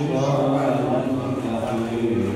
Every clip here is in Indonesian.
إلى أن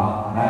Bye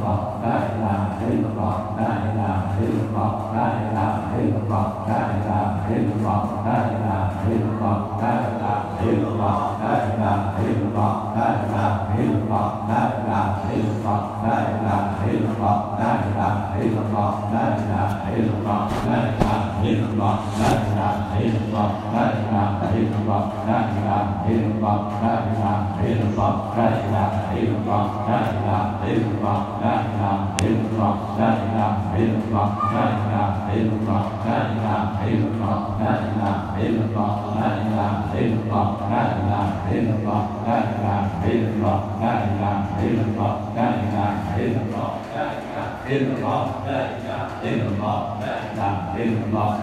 ละอิละอิละละอิละอิละละอิละอิละละอิละอิละละอิละอิละละอิละอิละละอิละอิละละอิละอิละละอิละอิละละอิละอิละละอิละอิละละอิละอิละละอิละอิละละอิละอิละละอิละ ilaha illallah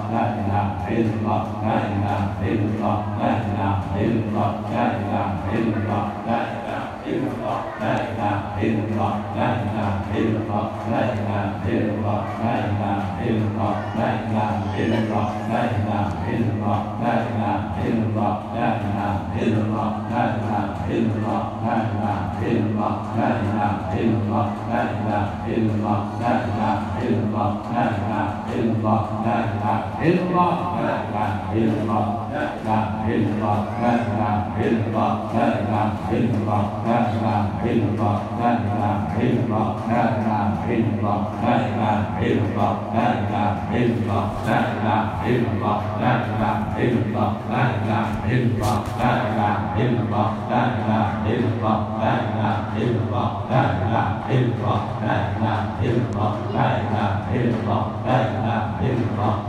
illallah la ilaha ilaha illallah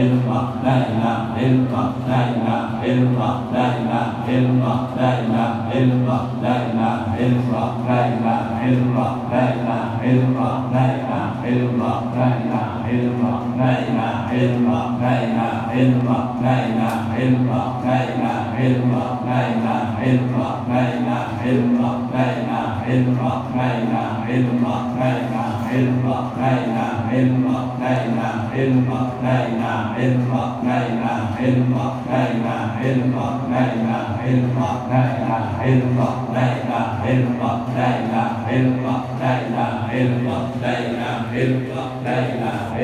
illallah la ilaha illallah la ilaha illallah la ilaha illallah la ilaha illallah la ilaha illallah la ilaha illallah la ilaha illallah la ilaha illallah la ilaha illallah la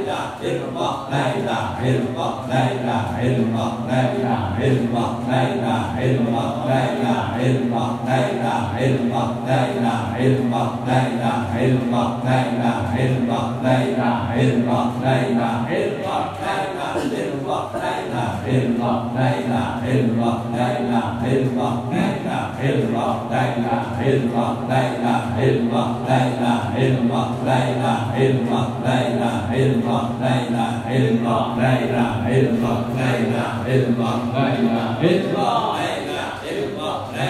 illallah la ilaha illallah illallah la ilaha illallah la ilaha illallah la ilaha illallah la ilaha illallah la ilaha illallah la ilaha illallah la ilaha illallah la ilaha illallah la ilaha illallah la ilaha illallah la ilaha illallah la ilaha illallah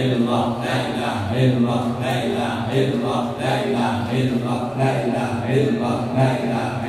illallah la ilaha illallah la ilaha illallah la ilaha illallah la ilaha illallah la ilaha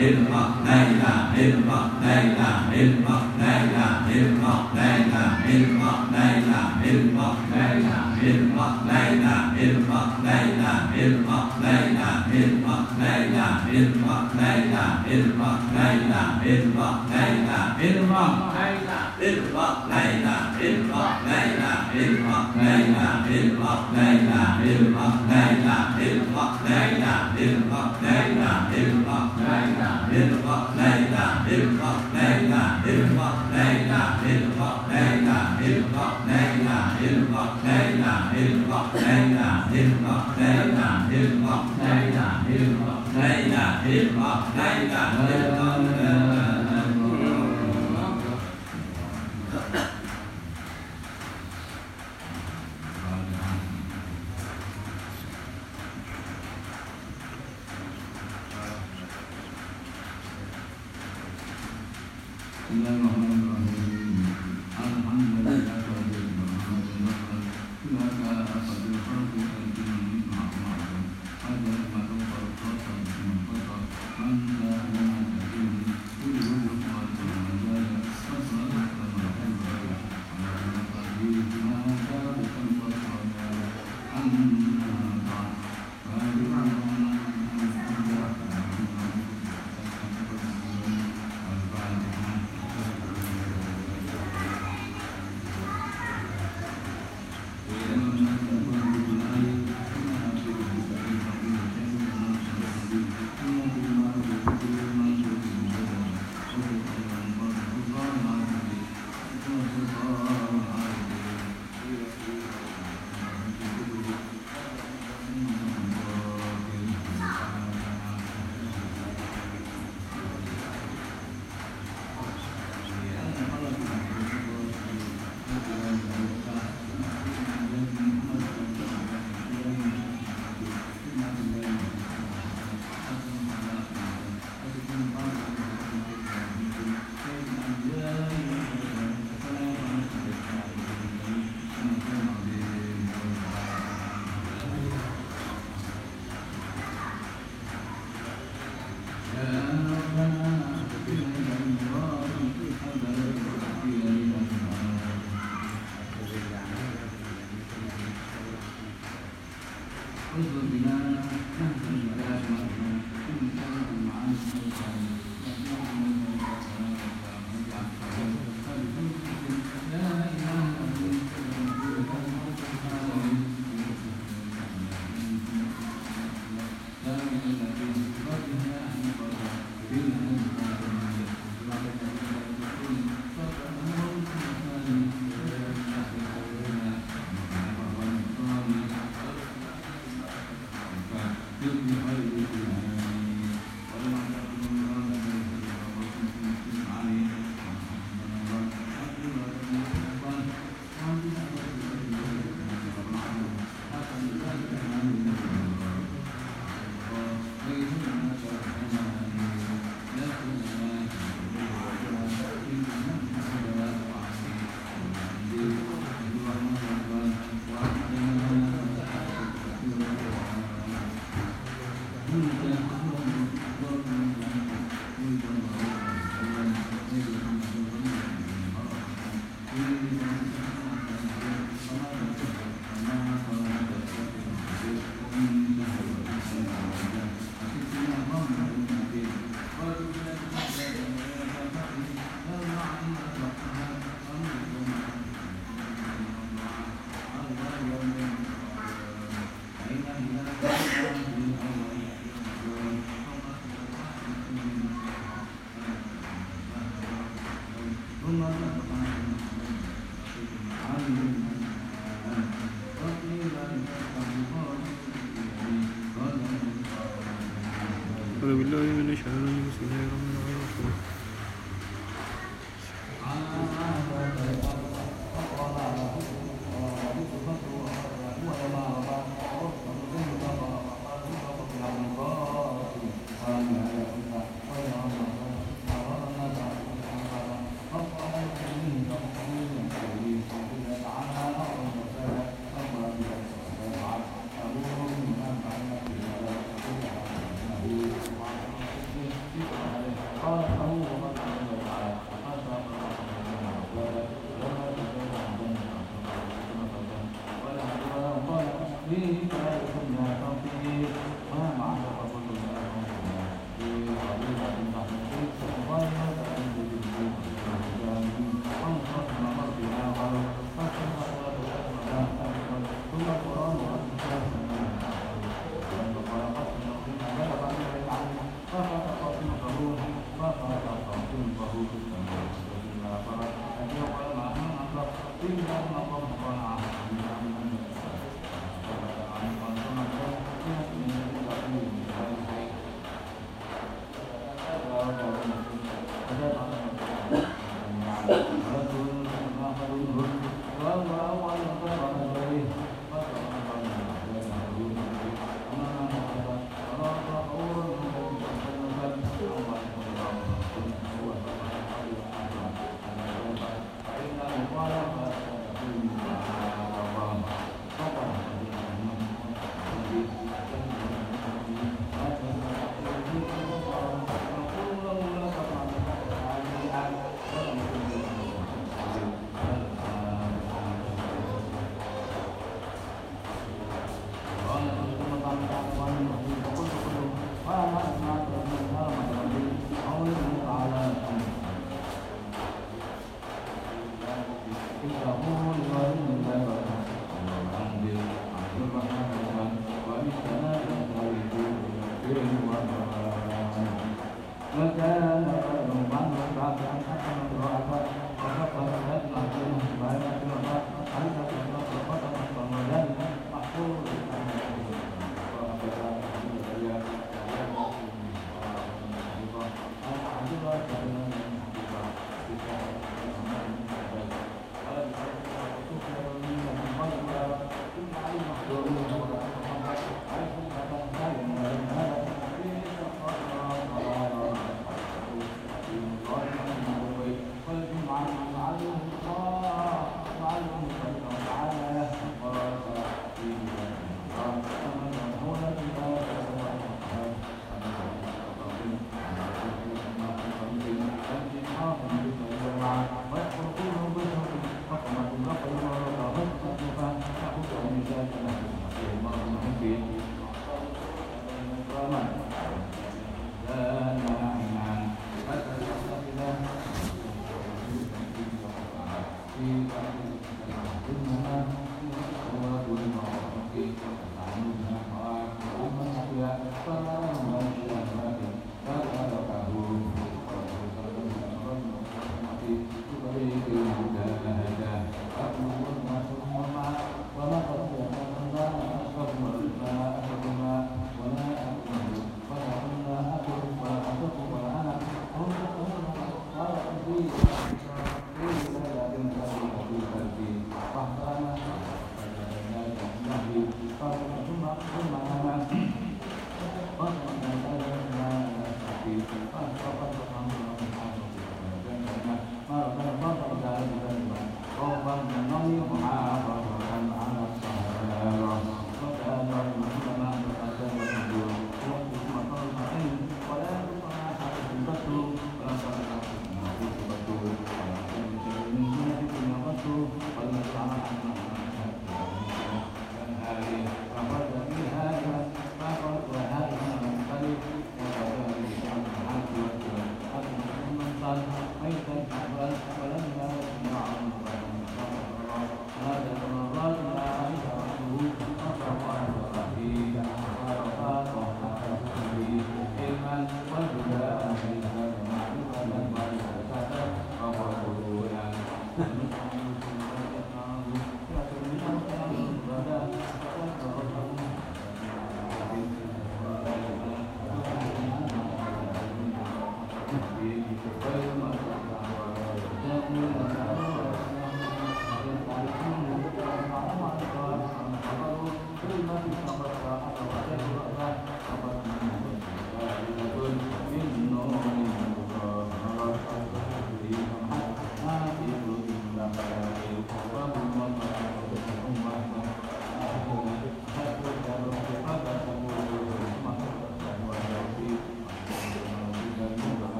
ni mô đây là ni mô đây là ni mô đây là ni mô đây là ni mô đây là ni mô đây là ni mô đây là ni mô đây là ni mô đây là ni mô đây là ni mô đây là ni mô đây là ni mô đây là ni mô đây là ni mô đây là ni mô đây là ni mô đây là ni mô đây là ni mô đây là ni mô đây 来一个，来一个，来一个。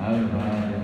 还有什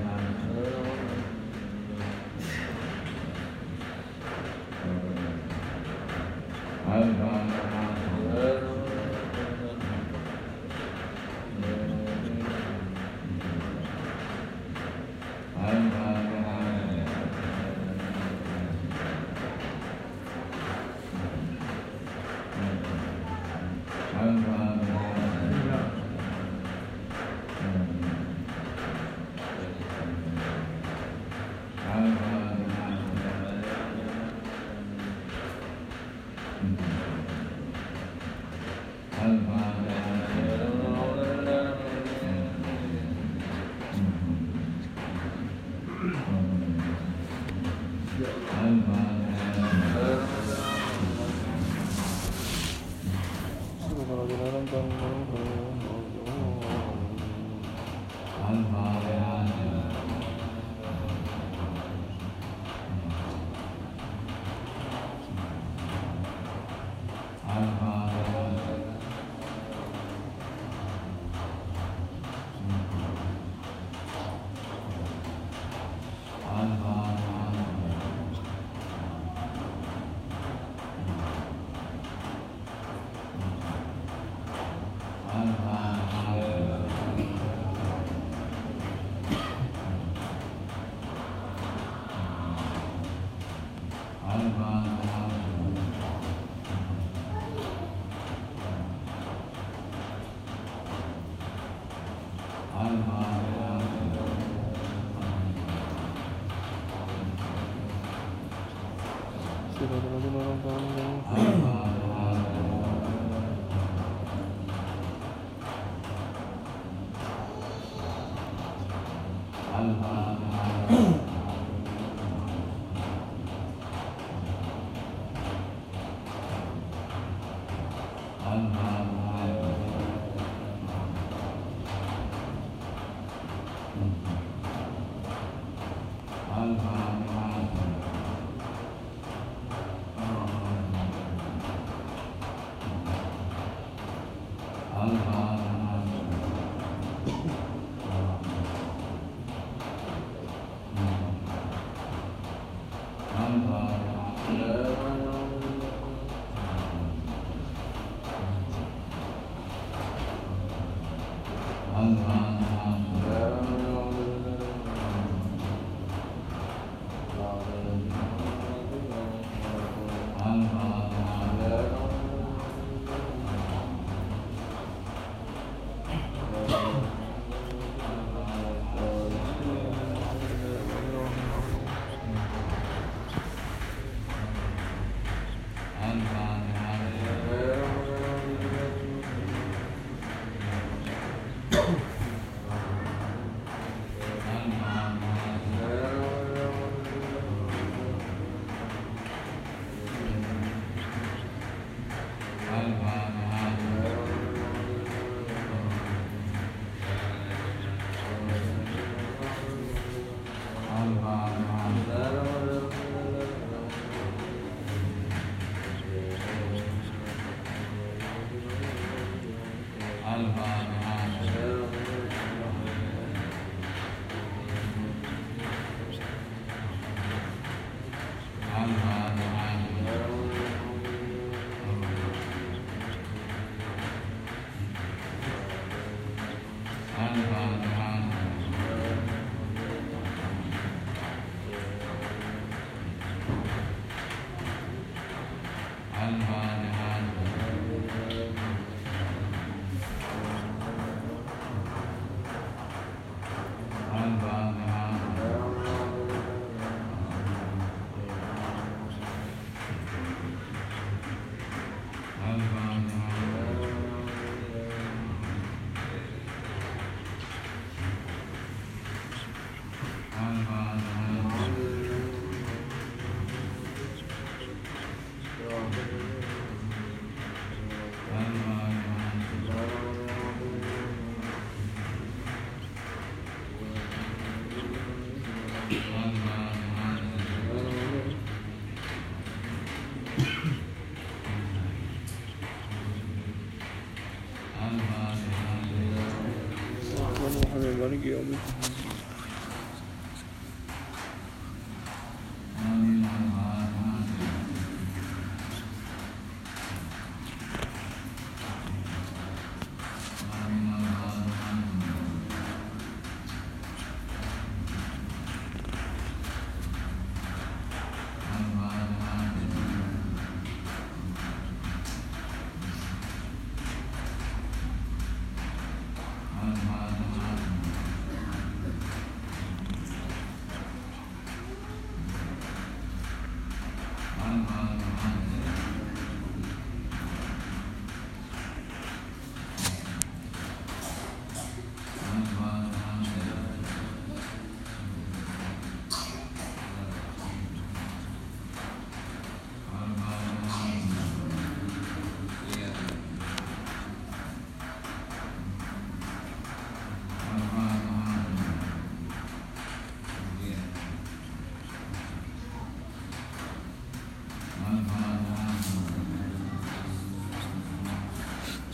Realmente.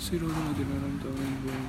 مالك يوم الدين صراط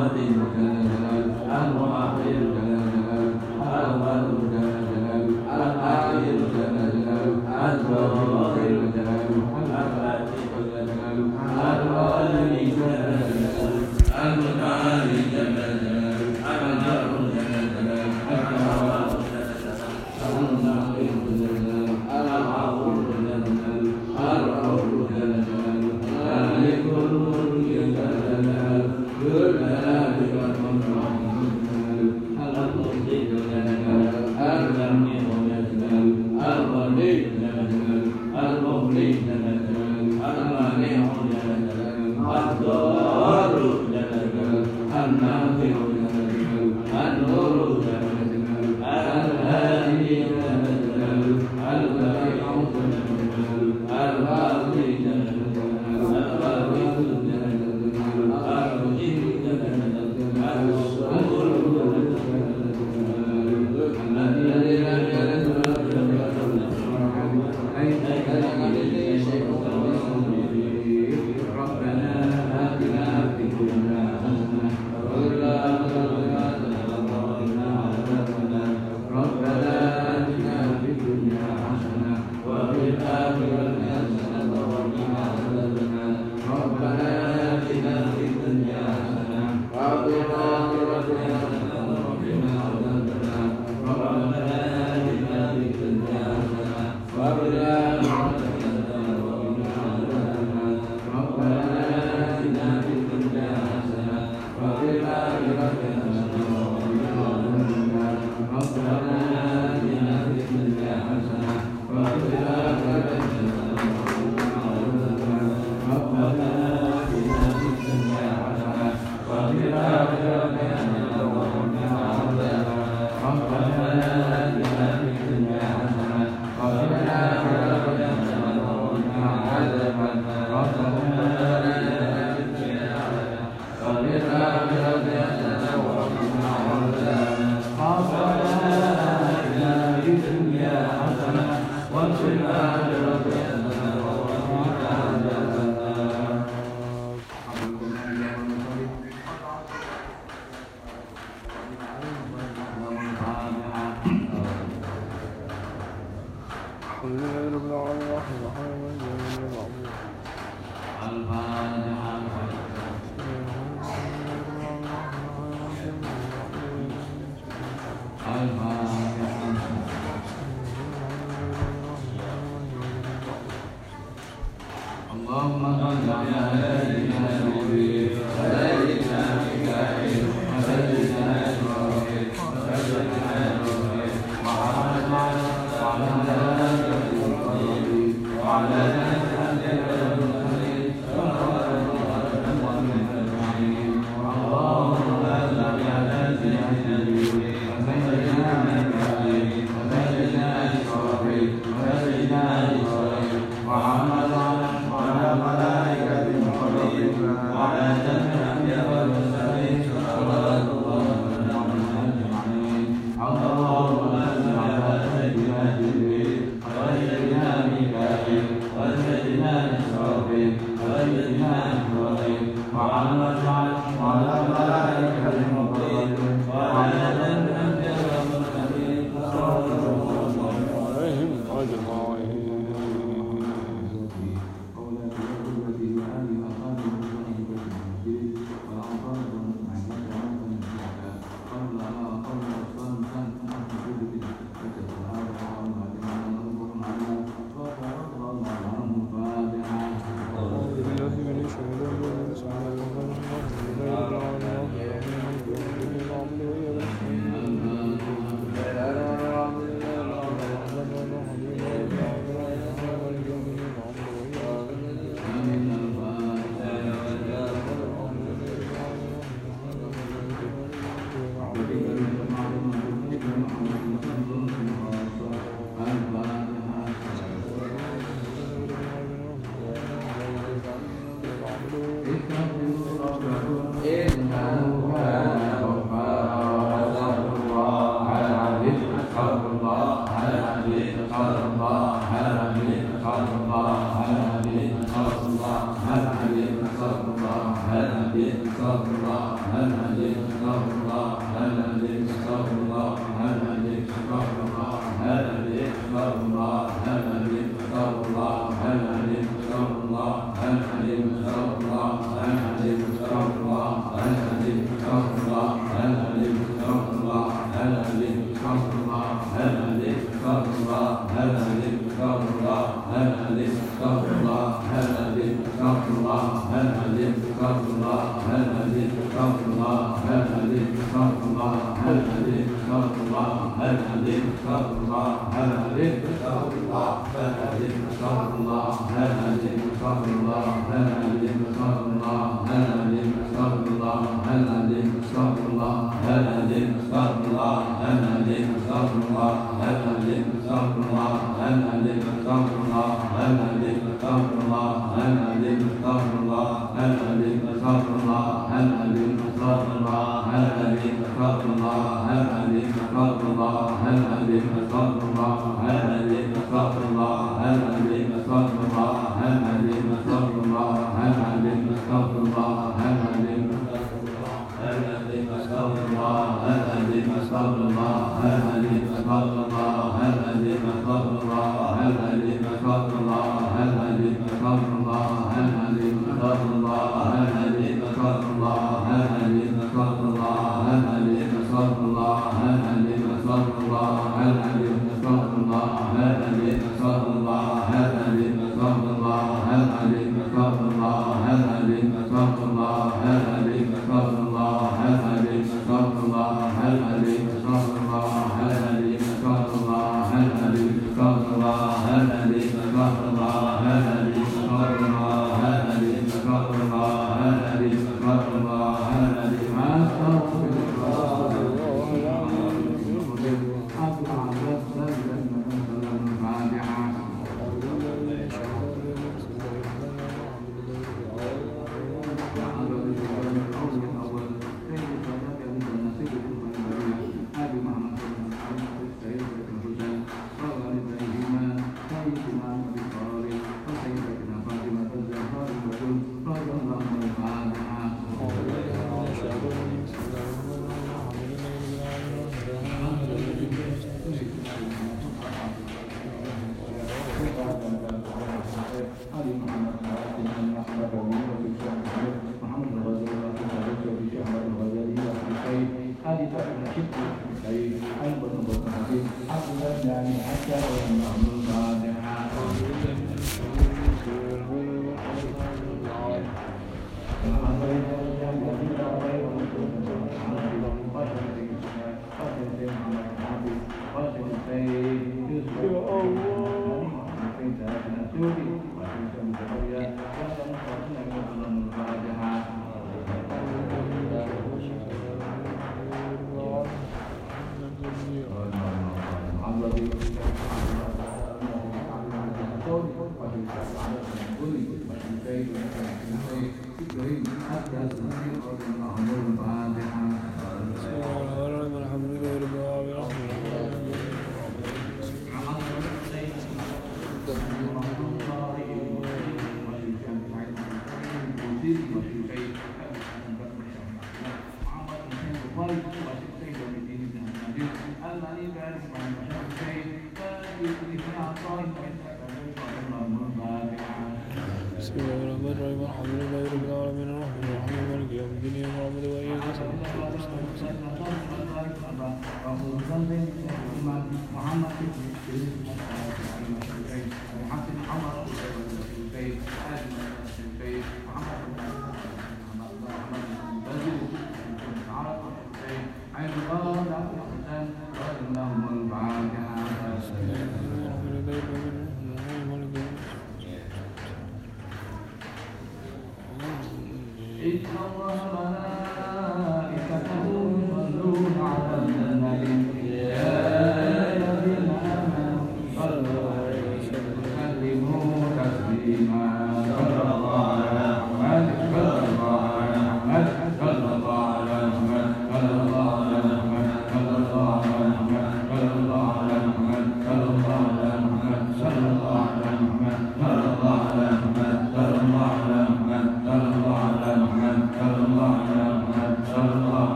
Al Mm-hmm.